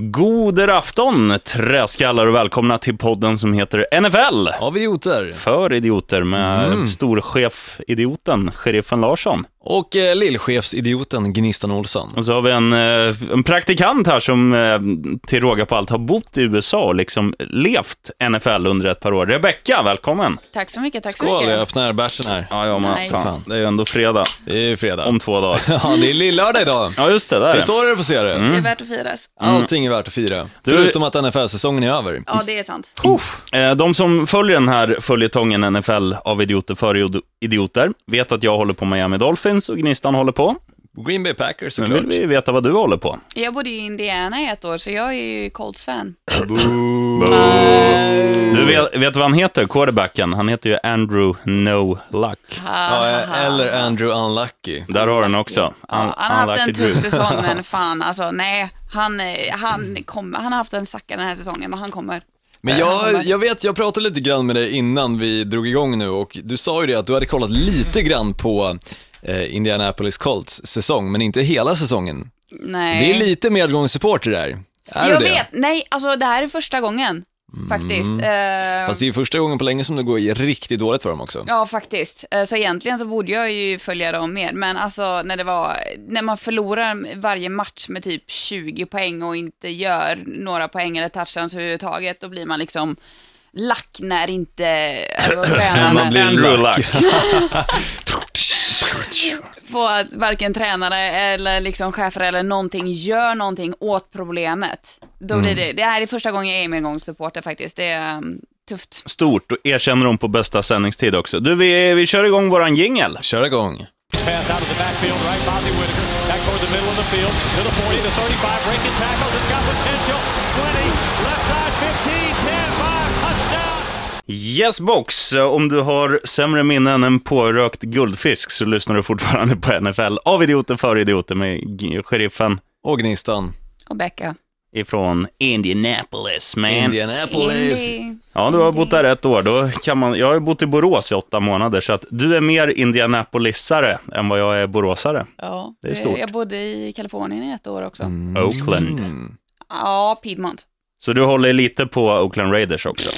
God afton, träskallar och välkomna till podden som heter NFL. Av idioter. För idioter med Mm. storchef-idioten, sheriffen Larsson. Och eh, lillchefsidioten Gnistan Olsson. Och så har vi en, eh, en praktikant här som eh, till råga på allt har bott i USA och liksom levt NFL under ett par år. Rebecka, välkommen. Tack så mycket, tack så Skål, jag mycket. öppnar bärsen här. Ja, ja, men Nice. fan, det är ju ändå fredag Det är ju fredag. om två dagar. Ja, det är lillördag idag. Ja, just det, där Det är det. så du får se det. Det är värt att firas. Allting är värt att fira. Du- Förutom att NFL-säsongen är över. Ja, det är sant. Eh, De som följer den här följetongen NFL av idioter för idio- idioter vet att jag håller på Miami Dolphins och Gnistan håller på. Green Bay Packers Nu såklart. vill vi veta vad du håller på. Jag bodde i Indiana i ett år, så jag är ju Colts-fan. Du vet, vet vad han heter, quarterbacken? Han heter ju Andrew No Luck. Ja, eller Andrew Unlucky. Där har du den också. Ja, han har haft en tuff säsong, men fan alltså, nej. Han, eh, han, kommer, han har haft en sacka den här säsongen, men han kommer. Men jag, jag vet, jag pratade lite grann med dig innan vi drog igång nu och du sa ju det att du hade kollat lite grann på eh, Indianapolis Colts säsong, men inte hela säsongen. Nej. Det är lite medgångssupporter där. Är jag du det? vet, nej, alltså det här är första gången, faktiskt. Eh, Fast det är ju första gången på länge som det går riktigt dåligt för dem också. Ja, faktiskt. Eh, Så egentligen så borde jag ju följa dem mer, men alltså när det var, när man förlorar varje match med typ 20 poäng och inte gör några poäng eller touchdowns överhuvudtaget, då blir man liksom lack när inte alltså, tränarna Man blir lack. Får att varken tränare eller liksom chefer eller någonting gör någonting åt problemet. Då blir det, det här är första gången jag är medgångssupporter faktiskt. Det är um, tufft. Stort och erkänner dem på bästa sändningstid också. Du, vi, vi kör igång våran jingel. Kör igång. Pass out of the backfield, right? Bozzy Whitaker back toward the middle of the field to the 40, the 35, breaking tackles. It's got potential. 20, left side 15, 10, 5, touchdown. Yes box, om du har sämre minnen än pårökt guldfisk så lyssnar du fortfarande på NFL av idioter för idioter med sheriffen Och Gnistan. Och Becka. Ifrån Indianapolis, man. Indianapolis. Indy. Ja, du har bott där ett år. Då kan man, jag har bott i Borås i åtta månader, så att du är mer Indianapolisare än vad jag är boråsare. Ja, Det är stort. Jag bodde i Kalifornien i ett år också. Oakland. Mm. Ja, Piedmont. Så du håller lite på Oakland Raiders också?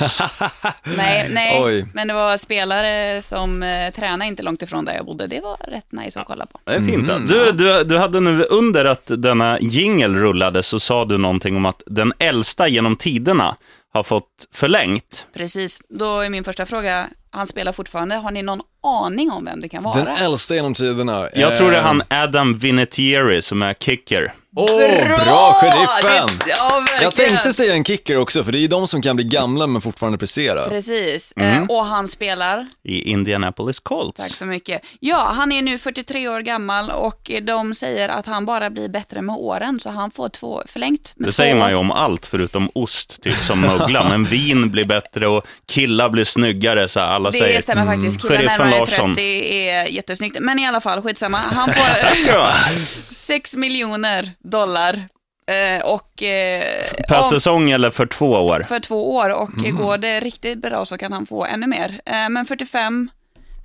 Nej, nej. Oj. men det var spelare som eh, tränade inte långt ifrån där jag bodde. Det var rätt nice att kolla på. Det är fint. Mm, du, du, du hade nu under att denna jingle rullade så sa du någonting om att den äldsta genom tiderna har fått förlängt. Precis. Då är min första fråga, han spelar fortfarande. Har ni någon aning om vem det kan vara? Den äldsta genom tiderna. Jag tror det är Eh, han Adam Vinatieri som är kicker. Åh, bra sheriffen! Det, ja. Jag tänkte säga en kicker också, för det är ju de som kan bli gamla men fortfarande prestera. Precis. Mm. Eh, och han spelar, i Indianapolis Colts. tack så mycket. Ja, han är nu 43 år gammal och de säger att han bara blir bättre med åren, så han får två förlängt. med Det två säger man ju om allt förutom ost, typ som mögla. Men vin blir bättre och killar blir snyggare, så alla Det säger. stämmer faktiskt. Killar närmare Larsson. 30 är jättesnyggt. Men i alla fall, skitsamma. Han får Ja, 6 miljoner dollar eh, och eh, per säsong eller för två år? för två år och Mm. går det riktigt bra så kan han få ännu mer. Eh, men 45,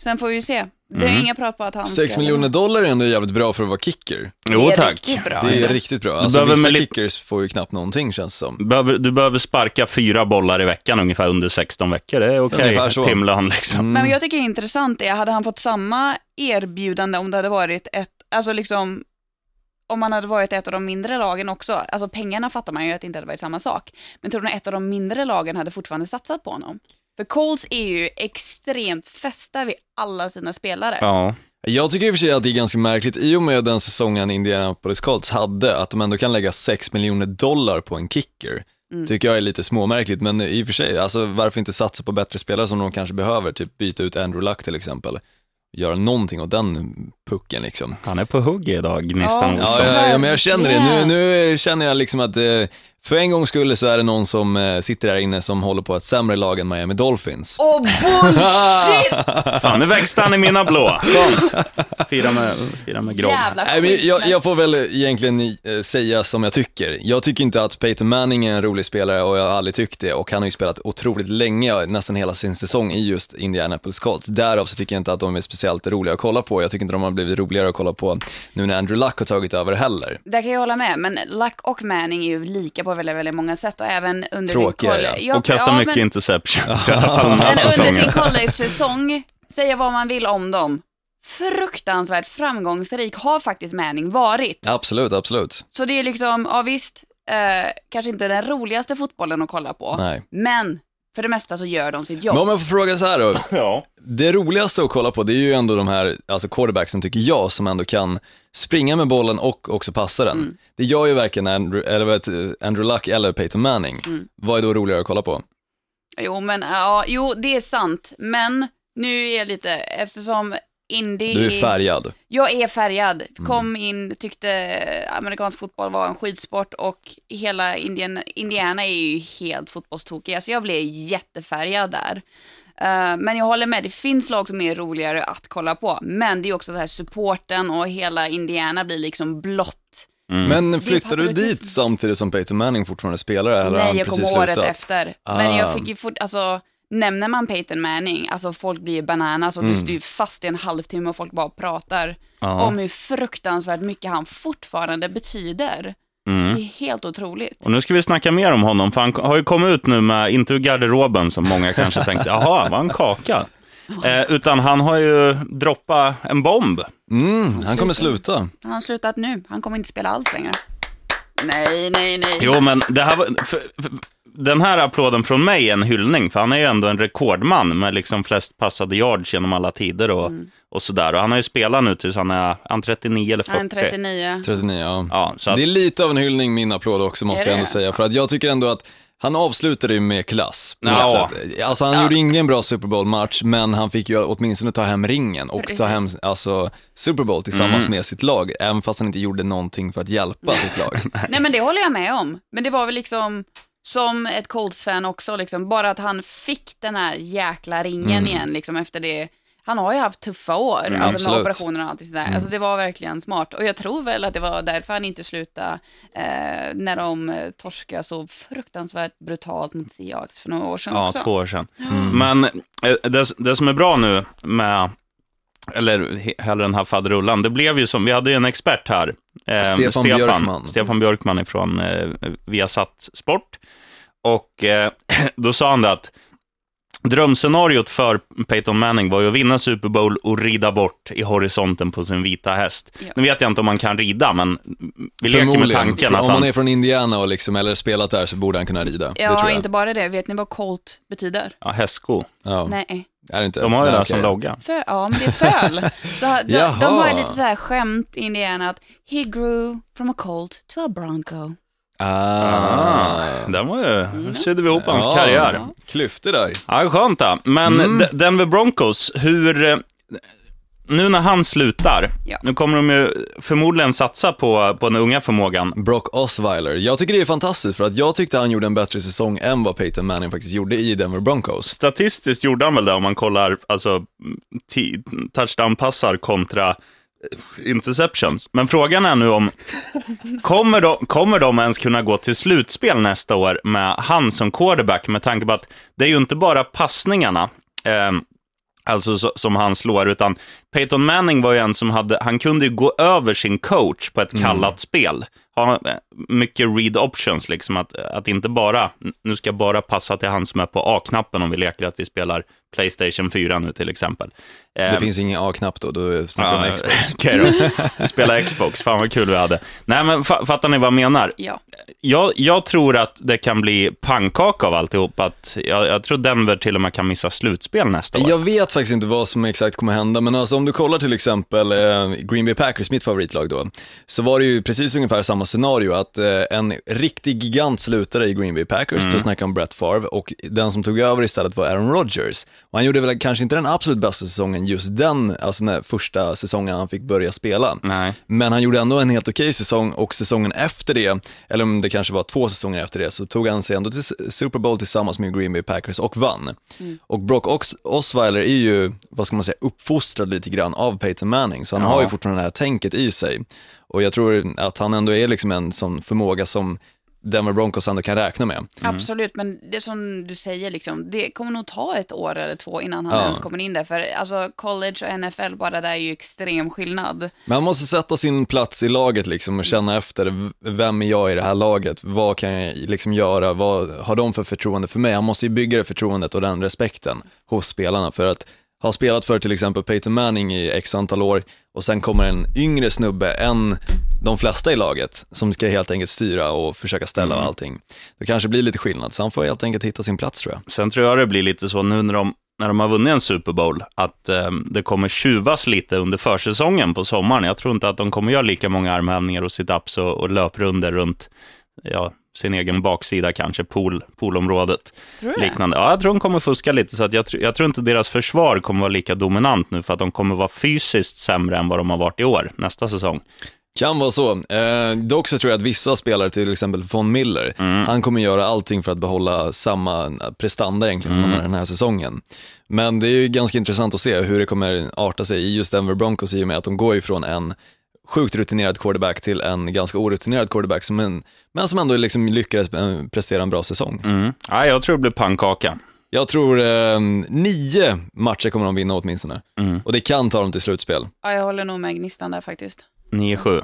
sen får vi se. Det är Mm. inga prat på att han 6 ska- miljoner dollar är ändå jävligt bra för att vara kicker. Jo det är tack. riktigt bra. Det är riktigt bra. Alltså behöver vissa med li- kickers får ju knappt någonting känns det som. Behöver, du behöver sparka fyra bollar i veckan ungefär under 16 veckor. Det är okej Ungefär så. timlön liksom. Men vad jag tycker är intressant är, hade han fått samma erbjudande om det hade varit ett, alltså liksom, om han hade varit ett av de mindre lagen också, alltså pengarna fattar man ju att det inte hade varit samma sak, men tror du att ett av de mindre lagen hade fortfarande satsat på honom? För Colts är ju extremt fästa vid alla sina spelare. Ja. Jag tycker i och för sig att det är ganska märkligt, i och med den säsongen Indianapolis Colts hade, att de ändå kan lägga 6 miljoner dollar på en kicker. Mm. Tycker jag är lite småmärkligt, men i och för sig, alltså varför inte satsa på bättre spelare som de kanske behöver, typ byta ut Andrew Luck till exempel. Göra någonting åt den pucken liksom. Han är på hugg idag, Gnistan Ja. Ja, ja, ja, men jag känner det. Nu, nu känner jag liksom att, eh, För en gång skulle så är det någon som eh, sitter där inne som håller på ett sämre lag än Miami Dolphins. Åh, bullshit! Fan, nu växte han i mina blå. Kom. Fira med, fira med grogg. Nej, men jag, jag får väl egentligen eh, säga som jag tycker. Jag tycker inte att Peyton Manning är en rolig spelare och jag har aldrig tyckt det och han har ju spelat otroligt länge, nästan hela sin säsong i just Indianapolis Colts. Därav så tycker jag inte att de är speciellt roliga att kolla på. Jag tycker inte de har blivit roligare att kolla på nu när Andrew Luck har tagit över heller. Där kan jag hålla med, men Luck och Manning är ju lika på väldigt, väldigt många sätt och även under Tråkiga, sin ja. college... Och kastar ja, mycket men, interceptions i alla fall den här men under sin college-säsong, säga vad man vill om dem, fruktansvärt framgångsrik har faktiskt Manning varit. Absolut, absolut. Så det är liksom, ja visst, eh, kanske inte den roligaste fotbollen att kolla på, Nej. men för det mesta så gör de sitt jobb. Men om jag får fråga så här då, Ja. det roligaste att kolla på det är ju ändå de här, alltså quarterbacksen tycker jag, som ändå kan springa med bollen och också passa den. Mm. Det gör ju varken Andrew, eller Andrew Luck eller Peyton Manning. Mm. Vad är då roligare att kolla på? Jo, men ja, jo, det är sant, men nu är jag lite, eftersom Indy Du är färgad. Jag är färgad. Mm. Kom in, tyckte amerikansk fotboll var en skitsport och hela Indien, Indiana är ju helt fotbollstokiga, så jag blev jättefärgad där. Eh, men jag håller med, det finns lag som är roligare att kolla på, men det är också det här supporten och hela Indiana blir liksom blått. Mm. Men flyttar du dit samtidigt som Peyton Manning fortfarande spelar eller Nej, jag kom precis året slutat? efter. Men Ah. jag fick ju fort, alltså, nämner man Peyton Manning, alltså folk blir bananas och Mm. du står ju fast i en halvtimme och folk bara pratar Ja. om hur fruktansvärt mycket han fortfarande betyder. Mm. Det är helt otroligt. Och nu ska vi snacka mer om honom, för han har ju kommit ut nu med, inte ur garderoben som många kanske tänkte, jaha, var en kaka? Eh, utan han har ju droppat en bomb. Mm, han kommer sluta. Han har slutat nu, han kommer inte spela alls längre. Nej, nej, nej. Jo, men det här var, för, för, den här applåden från mig är en hyllning, för han är ju ändå en rekordman med liksom flest passade yards genom alla tider och, och sådär. Och han har ju spelat nu tills han är, han 39 eller 40. Han är 39. 39, ja. Ja, så att, Det är lite av en hyllning, min applåd också, måste jag ändå säga. För att jag tycker ändå att han avslutade ju med klass. på Ja. sätt. Alltså han gjorde ingen bra Super Bowl-match, men han fick ju åtminstone ta hem ringen och ta hem alltså, Super Bowl tillsammans Mm. med sitt lag, även fast han inte gjorde någonting för att hjälpa sitt lag. Nej, men det håller jag med om. Men det var väl liksom, som ett Colts-fan också, liksom, bara att han fick den här jäkla ringen igen, liksom efter det. Han har ju haft tuffa år, alltså med operationer och allt sådär. Alltså det var verkligen smart. Och jag tror väl att det var därför han inte slutade eh, när de eh, torskade så fruktansvärt brutalt mot Seahawks för några år sedan ja, också. två år sedan. Men eh, det, det som är bra nu med, eller he- hellre den här faderullan, det blev ju som, vi hade ju en expert här, eh, Stefan Björkman. Stefan Björkman ifrån eh, Viasat Sport. Och eh, då sa han det att drömscenariot för Peyton Manning var ju att vinna Super Bowl och rida bort i horisonten på sin vita häst. Ja. Nu vet jag inte om han kan rida, men vi leker med tanken att Om man han... är från Indiana och liksom, eller spelat där så borde han kunna rida. det tror Ja, jag. inte bara det. Vet ni vad Colt betyder? Ja, hästsko. Ja. Nej. Är det inte? De har ju det okej. som logga. För, ja, men det är föl. Så de, de har lite så här skämt i Indiana att he grew from a colt to a bronco. Ah. Den var ju... sydde vi ihop hans Ja. karriär. Klyftor där. Ja, skönt då. Men Mm. Denver Broncos, hur... eh, Nu när han slutar, Ja. nu kommer de ju förmodligen satsa på, på den unga förmågan. Brock Osweiler. Jag tycker det är fantastiskt för att jag tyckte han gjorde en bättre säsong än vad Peyton Manning faktiskt gjorde i Denver Broncos. Statistiskt gjorde han väl det om man kollar alltså, touchdown-passar kontra interceptions. Men frågan är nu om, kommer de, kommer de ens kunna gå till slutspel nästa år med han som quarterback med tanke på att det är ju inte bara passningarna, eh, alltså så, som han slår, utan Peyton Manning var ju en som hade, han kunde ju gå över sin coach på ett kallat spel. Ha eh, mycket read options, liksom att, att inte bara, nu ska jag bara passa till han som är på A-knappen om vi leker att vi spelar Playstation 4 nu till exempel. Det Eh, finns ingen A-knapp då, då snackar vi om Xbox. Okej då, vi spelar Xbox, fan vad kul vi hade. Nej men fa- fattar ni vad jag menar? Ja. Jag, jag tror att det kan bli pannkaka av alltihop, att jag, jag tror Denver till och med kan missa slutspel nästa år. Jag vet faktiskt inte vad som exakt kommer hända, men alltså om du kollar till exempel eh, Green Bay Packers, mitt favoritlag då, så var det ju precis ungefär samma scenario, att eh, en riktig gigant slutade i Green Bay Packers, då snackar om Brett Favre, och den som tog över istället var Aaron Rodgers. Och han gjorde väl kanske inte den absolut bästa säsongen just den, alltså den första säsongen han fick börja spela. Nej. Men han gjorde ändå en helt okej säsong och säsongen efter det, eller om det kanske var två säsonger efter det, så tog han sig ändå till Super Bowl tillsammans med Green Bay Packers och vann. Och Brock Os- Osweiler är ju, vad ska man säga, uppfostrad lite grann av Peyton Manning, så han Ja. har ju fortfarande det här tänket i sig. Och jag tror att han ändå är liksom en sån förmåga som Denver Broncos ändå kan räkna med. Absolut, men det som du säger, liksom, det kommer nog ta ett år eller två innan han Ja. ens kommer in där. För alltså, college och NFL, bara det är ju extrem skillnad. Men han måste sätta sin plats i laget liksom och känna efter, vem är jag i det här laget? Vad kan jag liksom göra? Vad har de för förtroende för mig? Han måste ju bygga det förtroendet och den respekten hos spelarna för att ha spelat för till exempel Peyton Manning i x antal år och sen kommer en yngre snubbe än de flesta i laget som ska helt enkelt styra och försöka ställa och allting. Det kanske blir lite skillnad, så han får helt enkelt hitta sin plats tror jag. Sen tror jag det blir lite så nu när de, när de har vunnit en Super Bowl, att eh, det kommer tjuvas lite under försäsongen på sommaren. Jag tror inte att de kommer göra lika många armhävningar och sit-ups och, och löprunder runt ja, sin egen baksida kanske, pool, poolområdet. Tror du det? Liknande. Ja, jag tror de kommer fuska lite, så att jag, jag tror inte deras försvar kommer vara lika dominant nu, för att de kommer vara fysiskt sämre än vad de har varit i år, nästa säsong. Kan vara så. Eh, dock så tror jag att vissa spelare, till exempel Von Miller, han kommer göra allting för att behålla samma prestanda egentligen som han har den här säsongen. Men det är ju ganska intressant att se hur det kommer arta sig i just Denver Broncos i och med att de går ifrån en sjukt rutinerad quarterback till en ganska orutinerad quarterback, som en, men som ändå liksom lyckades eh, prestera en bra säsong. Mm. Ja, jag tror det blir pannkaka. Jag tror eh, nio matcher kommer de vinna åtminstone. Och det kan ta dem till slutspel. Ja, jag håller nog med Gnistan där faktiskt. 9-7.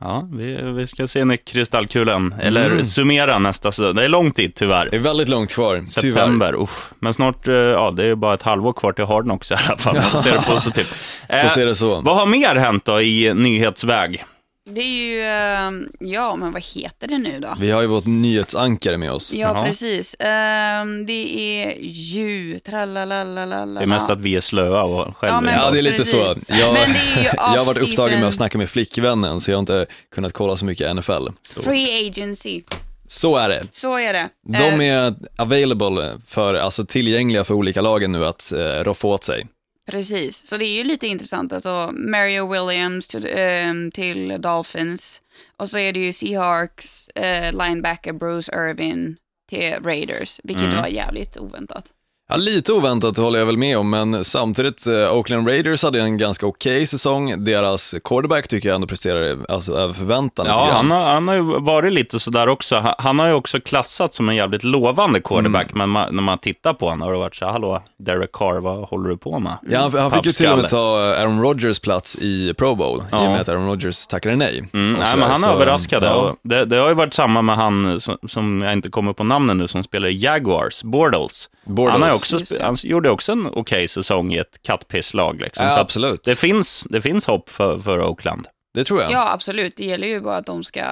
Ja, vi, vi ska se när kristallkulen, eller summera nästa säsong. Det är lång tid tyvärr. Det är väldigt långt kvar, tyvärr. September, uff. Men snart, eh, ja det är bara ett halvår kvar till Harden också i alla fall. Man ser det positivt. Får Eh, se det så. Vad har mer hänt då i nyhetsväg? Det är ju, eh, ja men vad heter det nu då? Vi har ju vårt nyhetsankare med oss. Ja, Jaha. precis. Ehm, det är ju, tralalalalala. Det är mest att vi är slöa och själva. Ja, men- Ja, det är lite Precis. så. Jag, Men det är ju jag har varit upptagen med att snacka med flickvännen, så jag har inte kunnat kolla så mycket NFL. Free agency, Så är det. så är det. De Eh, är available för, alltså tillgängliga för olika lagen nu att eh, roffa åt sig. Precis, så det är ju lite intressant. Alltså Mario Williams till, ehm, till Dolphins och så är det ju Seahawks eh, linebacker Bruce Irvin till Raiders, vilket Mm. var jävligt oväntat. Ja, lite oväntat håller jag väl med om, men samtidigt, eh, Oakland Raiders hade en ganska okej säsong. Deras quarterback tycker jag ändå presterar alltså, över förväntan Ja, han har, han har ju varit lite sådär också. Han, han har ju också klassats som en jävligt lovande quarterback, Mm. men man, när man tittar på honom har det varit så hallå, Derek Carr, vad håller du på med? Ja, han, han fick ju till och med ta Aaron Rodgers plats i Pro Bowl, i Ja. och med att Aaron Rodgers tackade nej. Mm, nej, men han så, överraskade. ja. Det, det har ju varit samma med han som, som jag inte kommer på namnen nu, som spelar i Jaguars, Bortles. Bortles. Han, också, han gjorde också en okej säsong i ett kattpisslag. Liksom. Ja, absolut. Det finns, det finns hopp för, för Oakland. Det tror jag. Ja, absolut. Det gäller ju bara att de ska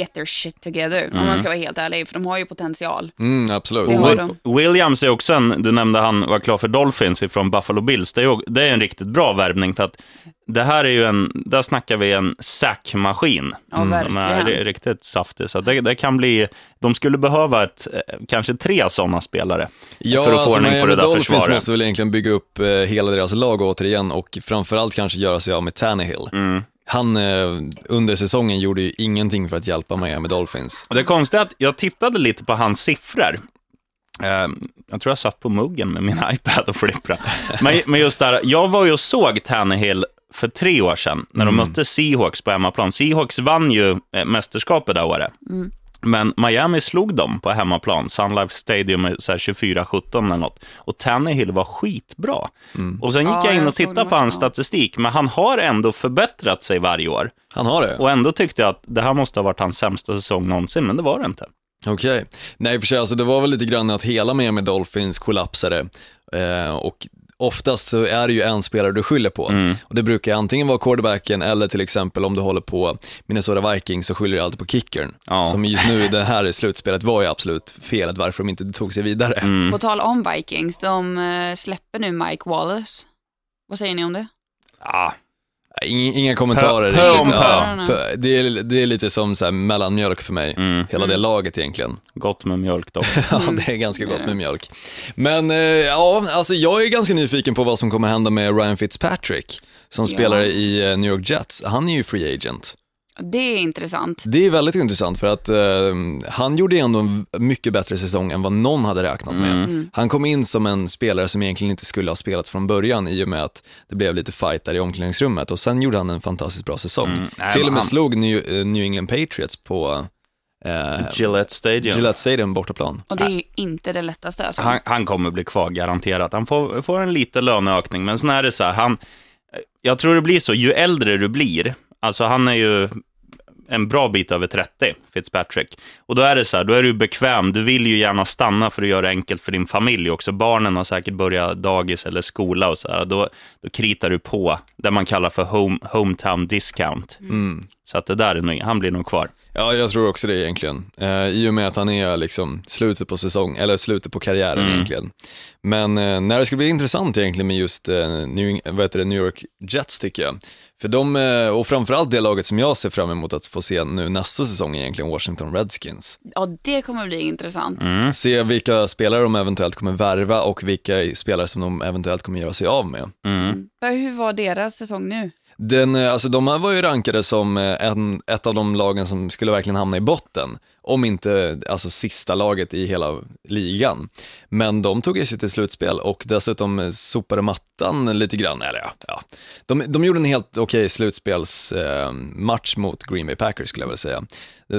get their shit together, om Mm. man ska vara helt ärlig, för de har ju potential. Mm, absolut. Det har de. Williams är också en, du nämnde han var klar för Dolphins från Buffalo Bills. Det är, ju- det är en riktigt bra värvning för att det här är ju en, där snackar vi en sackmaskin. Ja, De verkligen. är ri- riktigt saftig. Så det, det kan bli, de skulle behöva ett, eh, kanske tre sådana spelare Ja, för att få alltså ordning på det där Dolphins försvaret. måste väl egentligen bygga upp eh, hela deras lag återigen och framförallt kanske göra sig av med Tannehill. Mm. Han eh, under säsongen gjorde ju ingenting för att hjälpa Miami Dolphins. Och det konstiga är att jag tittade lite på hans siffror. Eh, jag tror jag satt på muggen med min iPad och flipprade. men, just där, jag var ju och såg Tannehill för tre år sedan, när de mötte Seahawks på hemmaplan. Seahawks vann ju eh, mästerskapet det året. Men Miami slog dem på hemmaplan, Sun Life Stadium, med så här 24-17 eller något. Och Tannehill var skitbra. Och sen gick Ja, jag in och tittade på hans statistik, men han har ändå förbättrat sig varje år. Han har det? Och ändå tyckte jag att det här måste ha varit hans sämsta säsong någonsin, men det var det inte. Okej. Nej, för sig, alltså det var väl lite grann att hela Miami Dolphins kollapsade eh, och oftast så är det ju en spelare du skyller på. Mm. Och det brukar antingen vara quarterbacken eller till exempel om du håller på Minnesota Vikings så skyller du alltid på kickern. Ja. Som just nu i det här slutspelet var ju absolut felet varför de inte tog sig vidare. Mm. På tal om Vikings, de eh, släpper nu Mike Wallace. Vad säger ni om det? Ja, Inga, inga kommentarer Pö- pö pö. Ja, pö. Det, är, det är lite som så här mellanmjölk för mig, mm, hela det laget egentligen. gott med mjölk dock. Ja, det är ganska gott med mjölk. Men eh, ja, alltså jag är ganska nyfiken på vad som kommer hända med Ryan Fitzpatrick, som Ja. spelar i eh, New York Jets. Han är ju free agent. Det är intressant. Det är väldigt intressant för att eh, han gjorde ändå en mycket bättre säsong än vad någon hade räknat med. Mm. Han kom in som en spelare som egentligen inte skulle ha spelat från början i och med att det blev lite fight där i omklädningsrummet och sen gjorde han en fantastiskt bra säsong. Mm. Nej, Till och med han- slog New, eh, New England Patriots på eh, Gillette Stadium. Gillette Stadium bortaplan. Och det är ju inte det lättaste alltså. Han, han kommer bli kvar garanterat. Han får, får en liten löneökning, men sen är det så här, han, jag tror det blir så, ju äldre du blir, alltså han är ju en bra bit över 30, Fitzpatrick. Och då är det så här, då är du bekväm, du vill ju gärna stanna för att göra det enkelt för din familj också. Barnen har säkert börjat dagis eller skola och så här, då, då kritar du på det man kallar för home, hometown discount. Mm. Så att det där är nog, han blir nog kvar. Ja, jag tror också det egentligen. Eh, I och med att han är liksom slutet på säsong, eller slutet på karriären Mm. egentligen. Men eh, när det ska bli intressant egentligen med just eh, New, vad heter det, New York Jets tycker jag. För de, eh, och framförallt det laget som jag ser fram emot att få se nu nästa säsong egentligen, Washington Redskins. Ja, det kommer bli intressant. Mm. Se vilka spelare de eventuellt kommer värva och vilka spelare som de eventuellt kommer göra sig av med. Mm. Men Hur var deras säsong nu? Den, eh, alltså de här var ju rankade som eh, en, ett av de lagen som skulle verkligen hamna i botten, om inte alltså sista laget i hela ligan. Men de tog sig till slutspel och dessutom eh, sopade mattan lite grann, eller ja, ja. De, de gjorde en helt okej slutspelsmatch eh, mot Green Bay Packers skulle jag vilja säga.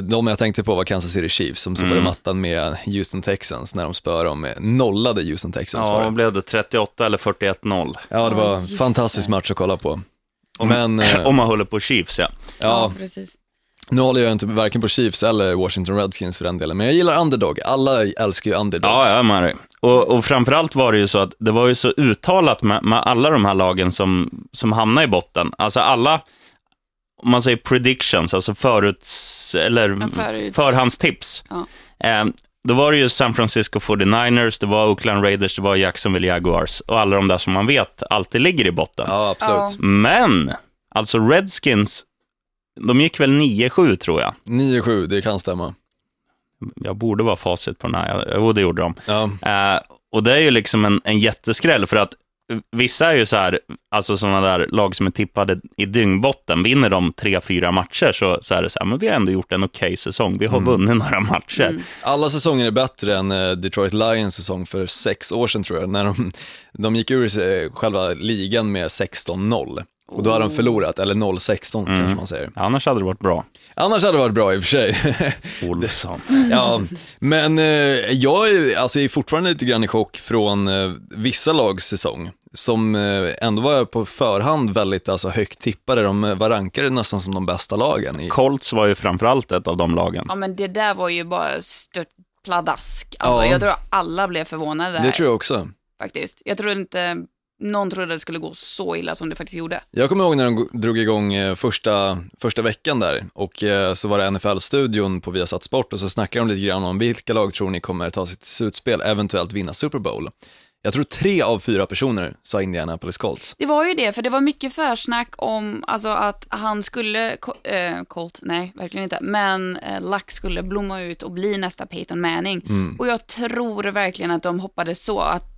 De jag tänkte på var Kansas City Chiefs som sopade Mm. mattan med Houston Texans när de spöade dem, nollade Houston Texans Ja, var då det. blev det 38 eller 41-0. Ja, det var en Oj, fantastisk match att kolla på. Om- Men, eh, Om man håller på Chiefs, ja. ja, precis. Nu håller jag inte varken på Chiefs eller Washington Redskins för den delen, men jag gillar underdog. Alla älskar ju underdogs. Ja, med dig. Och, och framförallt var det ju så att det var ju så uttalat med, med alla de här lagen som, som hamnade i botten. Alltså alla, om man säger predictions, alltså föruts, eller Ja, förut- förhandstips. Ja. Eh, då var det ju San Francisco 49ers, det var Oakland Raiders, det var Jacksonville Jaguars och alla de där som man vet alltid ligger i botten. Ja, absolut. Men, alltså Redskins, de gick väl 9-7 tror jag. 9-7, det kan stämma. Jag borde vara facit på den här, jo det gjorde de. Ja, Eh, och det är ju liksom en, en jätteskräll, för att vissa är ju så här, alltså sådana där lag som är tippade i dyngbotten, vinner de tre, fyra matcher så, så är det så här, men vi har ändå gjort en okej säsong, vi har vunnit några matcher. Mm. alla säsonger är bättre än eh, Detroit Lions säsong för sex år sedan tror jag, när de, de gick ur eh, själva ligan med 16-0. Och då hade de förlorat, eller 0-16 kanske man säger. Annars hade det varit bra. Annars hade det varit bra i och för sig. Olsson. Ja, men eh, jag är, alltså, jag är fortfarande lite grann i chock från eh, vissa lags säsong som eh, ändå var på förhand väldigt alltså, högt tippade. De eh, var rankade nästan som de bästa lagen. I, Colts var ju framförallt ett av de lagen. Ja, men det där var ju bara stört pladask. Alltså, Ja. Jag tror alla blev förvånade där, det tror jag också. faktiskt. Jag tror inte någon trodde det skulle gå så illa som det faktiskt gjorde. Jag kommer ihåg när de drog igång eh, första, första veckan där och eh, så var det NFL-studion på Viasat Sport och så snackade de lite grann om vilka lag tror ni kommer ta sitt slutspel, eventuellt vinna Super Bowl. Jag tror tre av fyra personer sa Indianapolis Colts. Det var ju det, för det var mycket försnack om alltså, att han skulle, eh, Colt, nej, verkligen inte, men eh, Luck skulle blomma ut och bli nästa Peyton Manning. Mm. Och jag tror verkligen att de hoppades så, att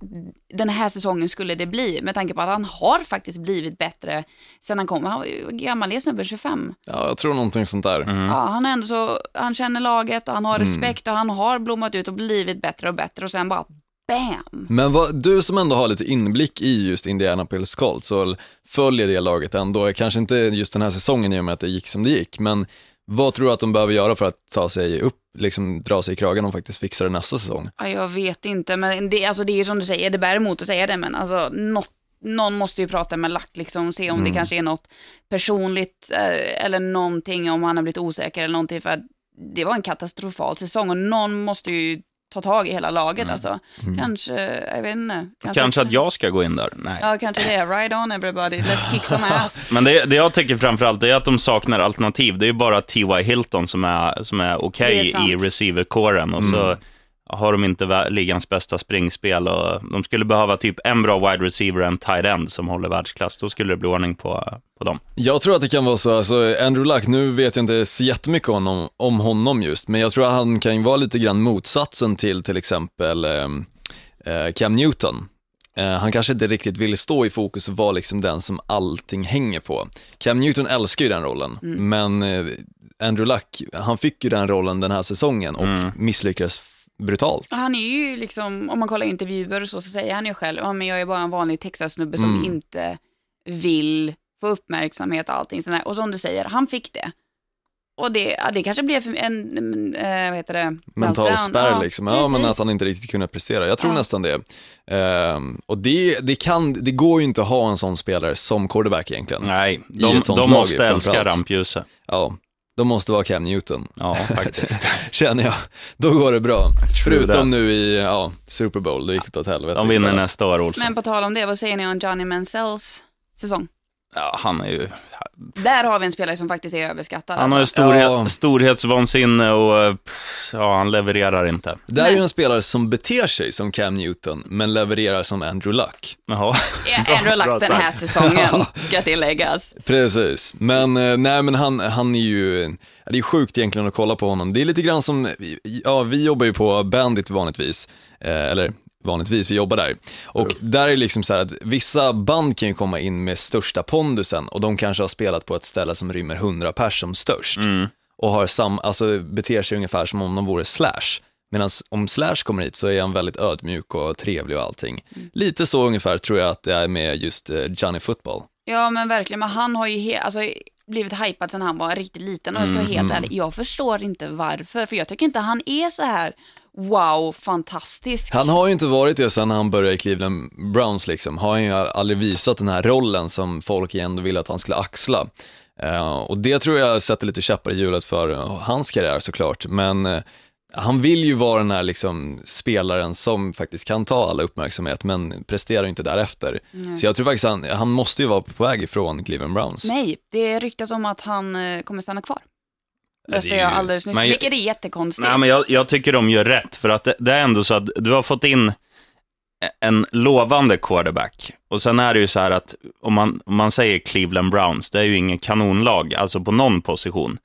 den här säsongen skulle det bli, med tanke på att han har faktiskt blivit bättre sen han kom. Han var ju gammal, är snubben 25. Ja, jag tror någonting sånt där. Ja, han är ändå så, han känner laget och han har respekt och han har blommat ut och blivit bättre och bättre och sen bara BAM! Men vad, du som ändå har lite inblick i just Indianapolis Colts och följer det laget ändå, kanske inte just den här säsongen i och med att det gick som det gick, men vad tror du att de behöver göra för att ta sig upp, liksom dra sig i kragen och faktiskt fixa det nästa säsong? Ja, jag vet inte, men det, alltså, det är ju som du säger, det bär emot att säga det, men alltså, något, någon måste ju prata med Lack, liksom, se om det kanske är något personligt eh, eller någonting, om han har blivit osäker eller någonting, för det var en katastrofal säsong och någon måste ju ta tag i hela laget alltså. Kanske, jag vet inte. Kanske att jag ska gå in där? Nej. Ja, kanske det. Ride on everybody, let's kick some ass. Men det, det jag tycker framförallt är att de saknar alternativ. Det är ju bara T.Y. Hilton som är, som är okej sant. i receiverkåren och så har de inte ligans bästa springspel och de skulle behöva typ en bra wide receiver och en tight end som håller världsklass. Då skulle det bli ordning på, på dem. Jag tror att det kan vara så, alltså Andrew Luck, nu vet jag inte så jättemycket om honom, om honom just, men jag tror att han kan ju vara lite grann motsatsen till till exempel eh, eh, Cam Newton. Eh, han kanske inte riktigt vill stå i fokus och vara liksom den som allting hänger på. Cam Newton älskar ju den rollen, men eh, Andrew Luck, han fick ju den rollen den här säsongen och misslyckades brutalt. Han är ju liksom, om man kollar intervjuer och så, så säger han ju själv, ja men jag är bara en vanlig Texas-snubbe som Mm. inte vill få uppmärksamhet och allting sånt där. Och som du säger, han fick det. Och det, ja, det kanske blev en, en eh, vad heter det? mental meltdown. spärr liksom, ja men att han inte riktigt kunde prestera. Jag tror Ja. nästan det. Ehm, och det, det, kan, det går ju inte att ha en sån spelare som quarterback egentligen. Nej, de, de lag måste älska rampljuset. Ja, de måste vara Cam Newton, Ja, faktiskt. känner jag. Då går det bra. Förutom that. nu i ja, Super Bowl, det gick det åt helvete. De vinner nästa år, Olsson. Men på tal om det, vad säger ni om Johnny Mansells säsong? Ja, han är ju... Där har vi en spelare som faktiskt är överskattad. Han har ju alltså. storhet, Ja. storhetsvansinne och eh, ja, han levererar inte. Det här är ju en spelare som beter sig som Cam Newton, men levererar som Andrew Luck. Jaha. Ja, Andrew Luck den här säsongen, ska tilläggas. Precis, men eh, nej men han, han är ju, det är sjukt egentligen att kolla på honom. Det är lite grann som, ja vi jobbar ju på Bandit vanligtvis, eh, eller vanligtvis, vi jobbar där. Och där är det liksom så här att vissa band kan ju komma in med största pondusen och de kanske har spelat på ett ställe som rymmer 100 pers som störst. Och har sam, alltså beter sig ungefär som om de vore Slash. Medan om Slash kommer hit så är han väldigt ödmjuk och trevlig och allting. Lite så ungefär tror jag att det är med just eh, Johnny Football. Ja men verkligen, men han har ju he- alltså, blivit hypad sedan han var riktigt liten och jag ska vara helt ärlig, jag förstår inte varför, för jag tycker inte han är så här wow, fantastisk. Han har ju inte varit det sen han började i Cleveland Browns liksom, har han ju aldrig visat den här rollen som folk ändå ville att han skulle axla. Eh, och det tror jag sätter lite käppar i hjulet för eh, hans karriär såklart, men eh, han vill ju vara den här liksom spelaren som faktiskt kan ta all uppmärksamhet, men presterar ju inte därefter. Så jag tror faktiskt han, han måste ju vara på väg ifrån Cleveland Browns. Nej, det ryktas om att han kommer stanna kvar. Det är jag alldeles nyss, Men vilket är jättekonstigt. Nej, men jag, jag tycker de gör rätt, för att det, det är ändå så att du har fått in en lovande quarterback. Och sen är det ju så här att om man, om man säger Cleveland Browns, det är ju ingen kanonlag, alltså på någon position.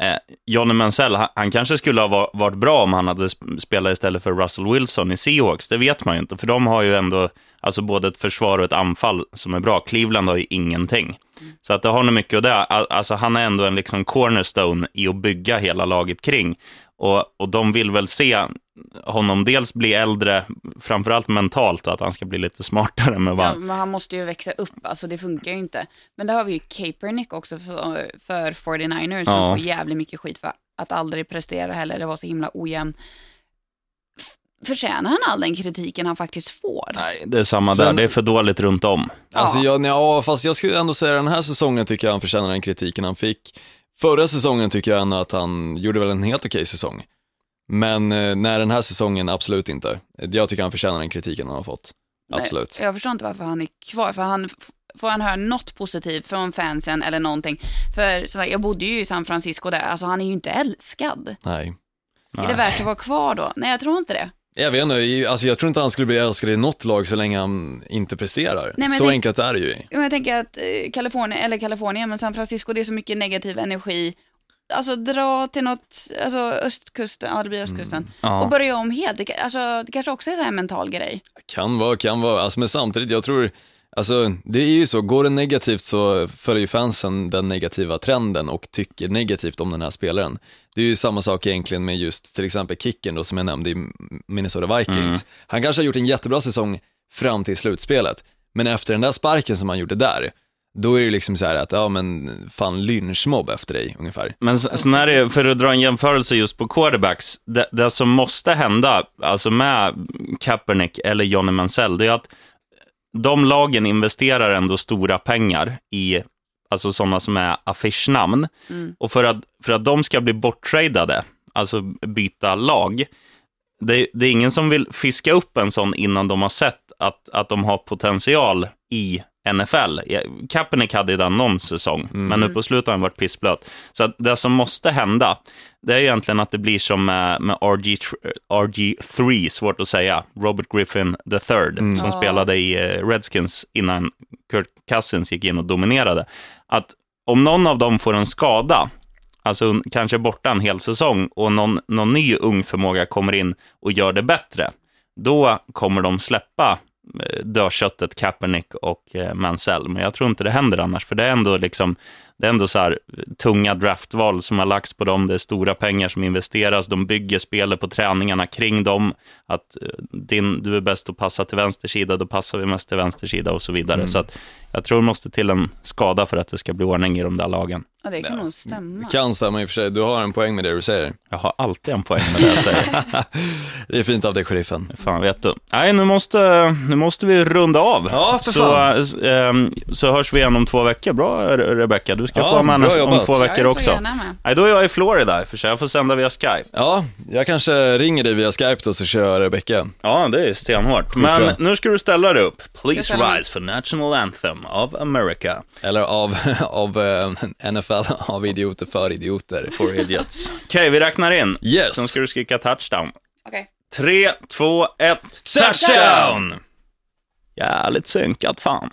Eh, Johnny Mansell, han, han kanske skulle ha varit bra om han hade spelat istället för Russell Wilson i Seahawks, det vet man ju inte, för de har ju ändå alltså både ett försvar och ett anfall som är bra. Cleveland har ju ingenting. Så att det har nog mycket av det. Alltså han är ändå en liksom cornerstone i att bygga hela laget kring. Och, och de vill väl se honom dels bli äldre, framförallt mentalt, att han ska bli lite smartare med vad Ja, men han måste ju växa upp, alltså det funkar ju inte. Men där har vi ju Kaepernick också för, för 49ers som Ja. får jävligt mycket skit för att aldrig prestera heller, det var så himla ojämn. Förtjänar han all den kritiken han faktiskt får? Nej, det är samma där. Sen- Det är för dåligt runt om. Alltså Ja. jag, ja, fast jag skulle ändå säga den här säsongen tycker jag han förtjänar den kritiken han fick. Förra säsongen tycker jag ändå att han gjorde väl en helt okej säsong. Men eh, när den här säsongen, absolut inte. Jag tycker han förtjänar den kritiken han har fått. Absolut. Nej, jag förstår inte varför han är kvar, för han, får han höra något positivt från fansen eller någonting? För som sagt, jag bodde ju i San Francisco där, alltså han är ju inte älskad. Nej. Är det Nej. värt att vara kvar då? Nej, jag tror inte det. Jag vet inte, alltså jag tror inte han skulle bli älskad i något lag så länge han inte presterar. men så tänk- enkelt är det ju. Jag tänker att eh, Kalifornien, eller Kalifornien, men San Francisco, det är så mycket negativ energi. Alltså dra till något, alltså östkusten, ja det blir östkusten, Mm. Ja. och börja om helt. Det, alltså, det kanske också är en mental grej. Kan vara, kan vara. Alltså, men samtidigt, jag tror, alltså det är ju så, går det negativt så följer ju fansen den negativa trenden och tycker negativt om den här spelaren. Det är ju samma sak egentligen med just till exempel Kicken då som jag nämnde i Minnesota Vikings. Han kanske har gjort en jättebra säsong fram till slutspelet, men efter den där sparken som han gjorde där, då är det ju liksom så här att, ja men fan lynchmobb efter dig ungefär. Men sen är det, för att dra en jämförelse just på quarterbacks, det, det som måste hända, alltså med Kaepernick eller Johnny Mansell, det är att de lagen investerar ändå stora pengar i alltså sådana som är affischnamn. Och för att, för att de ska bli borttradade, alltså byta lag, det, det är ingen som vill fiska upp en sån innan de har sett att, att de har potential i NFL. Kaepernick hade ju den någon säsong, men nu på slutet har han varit pissblöt. Så det som måste hända, det är egentligen att det blir som med, med RG, RG3, svårt att säga, Robert Griffin III, som spelade i eh, Redskins innan Kurt Cousins gick in och dominerade. Att om någon av dem får en skada, alltså kanske borta en hel säsong, och någon, någon ny ung förmåga kommer in och gör det bättre, då kommer de släppa eh, Eh, dödköttet Kaepernick och eh, Mansell. Men jag tror inte det händer annars, för det är ändå, liksom, det är ändå så här, eh, tunga draftval som har lagts på dem. Det är stora pengar som investeras. De bygger spelet på träningarna kring dem. Att eh, din, du är bäst att passa till vänster sida, då passar vi mest till vänster sida och så vidare. Så att jag tror det måste till en skada för att det ska bli ordning i de där lagen. Ja, det kan nog stämma. Kan stämma i och för sig, du har en poäng med det du säger. Jag har alltid en poäng med det jag säger. Det är fint av dig, sheriffen. Fan vet du. Nej, nu måste, nu måste vi runda av. Ja, för så, fan. ehm, så hörs vi igen om två veckor. Bra, Re- Rebecca. Du ska Ja, få vara med om två Jag är veckor så också. gärna med. Nej, då är jag i Florida, i för sig. Jag får sända via Skype. Ja, jag kanske ringer dig via Skype då så kör Rebecca. Ja, det är stenhårt. Men nu ska du ställa dig upp. Please rise for national anthem of America Eller av, av eh, NFL, av idioter för idioter. for idiots. Okej, vi räknar in. Yes. Sen ska du skrika touchdown. Okej. Tre, två, ett, touchdown! Jävligt synkat fan.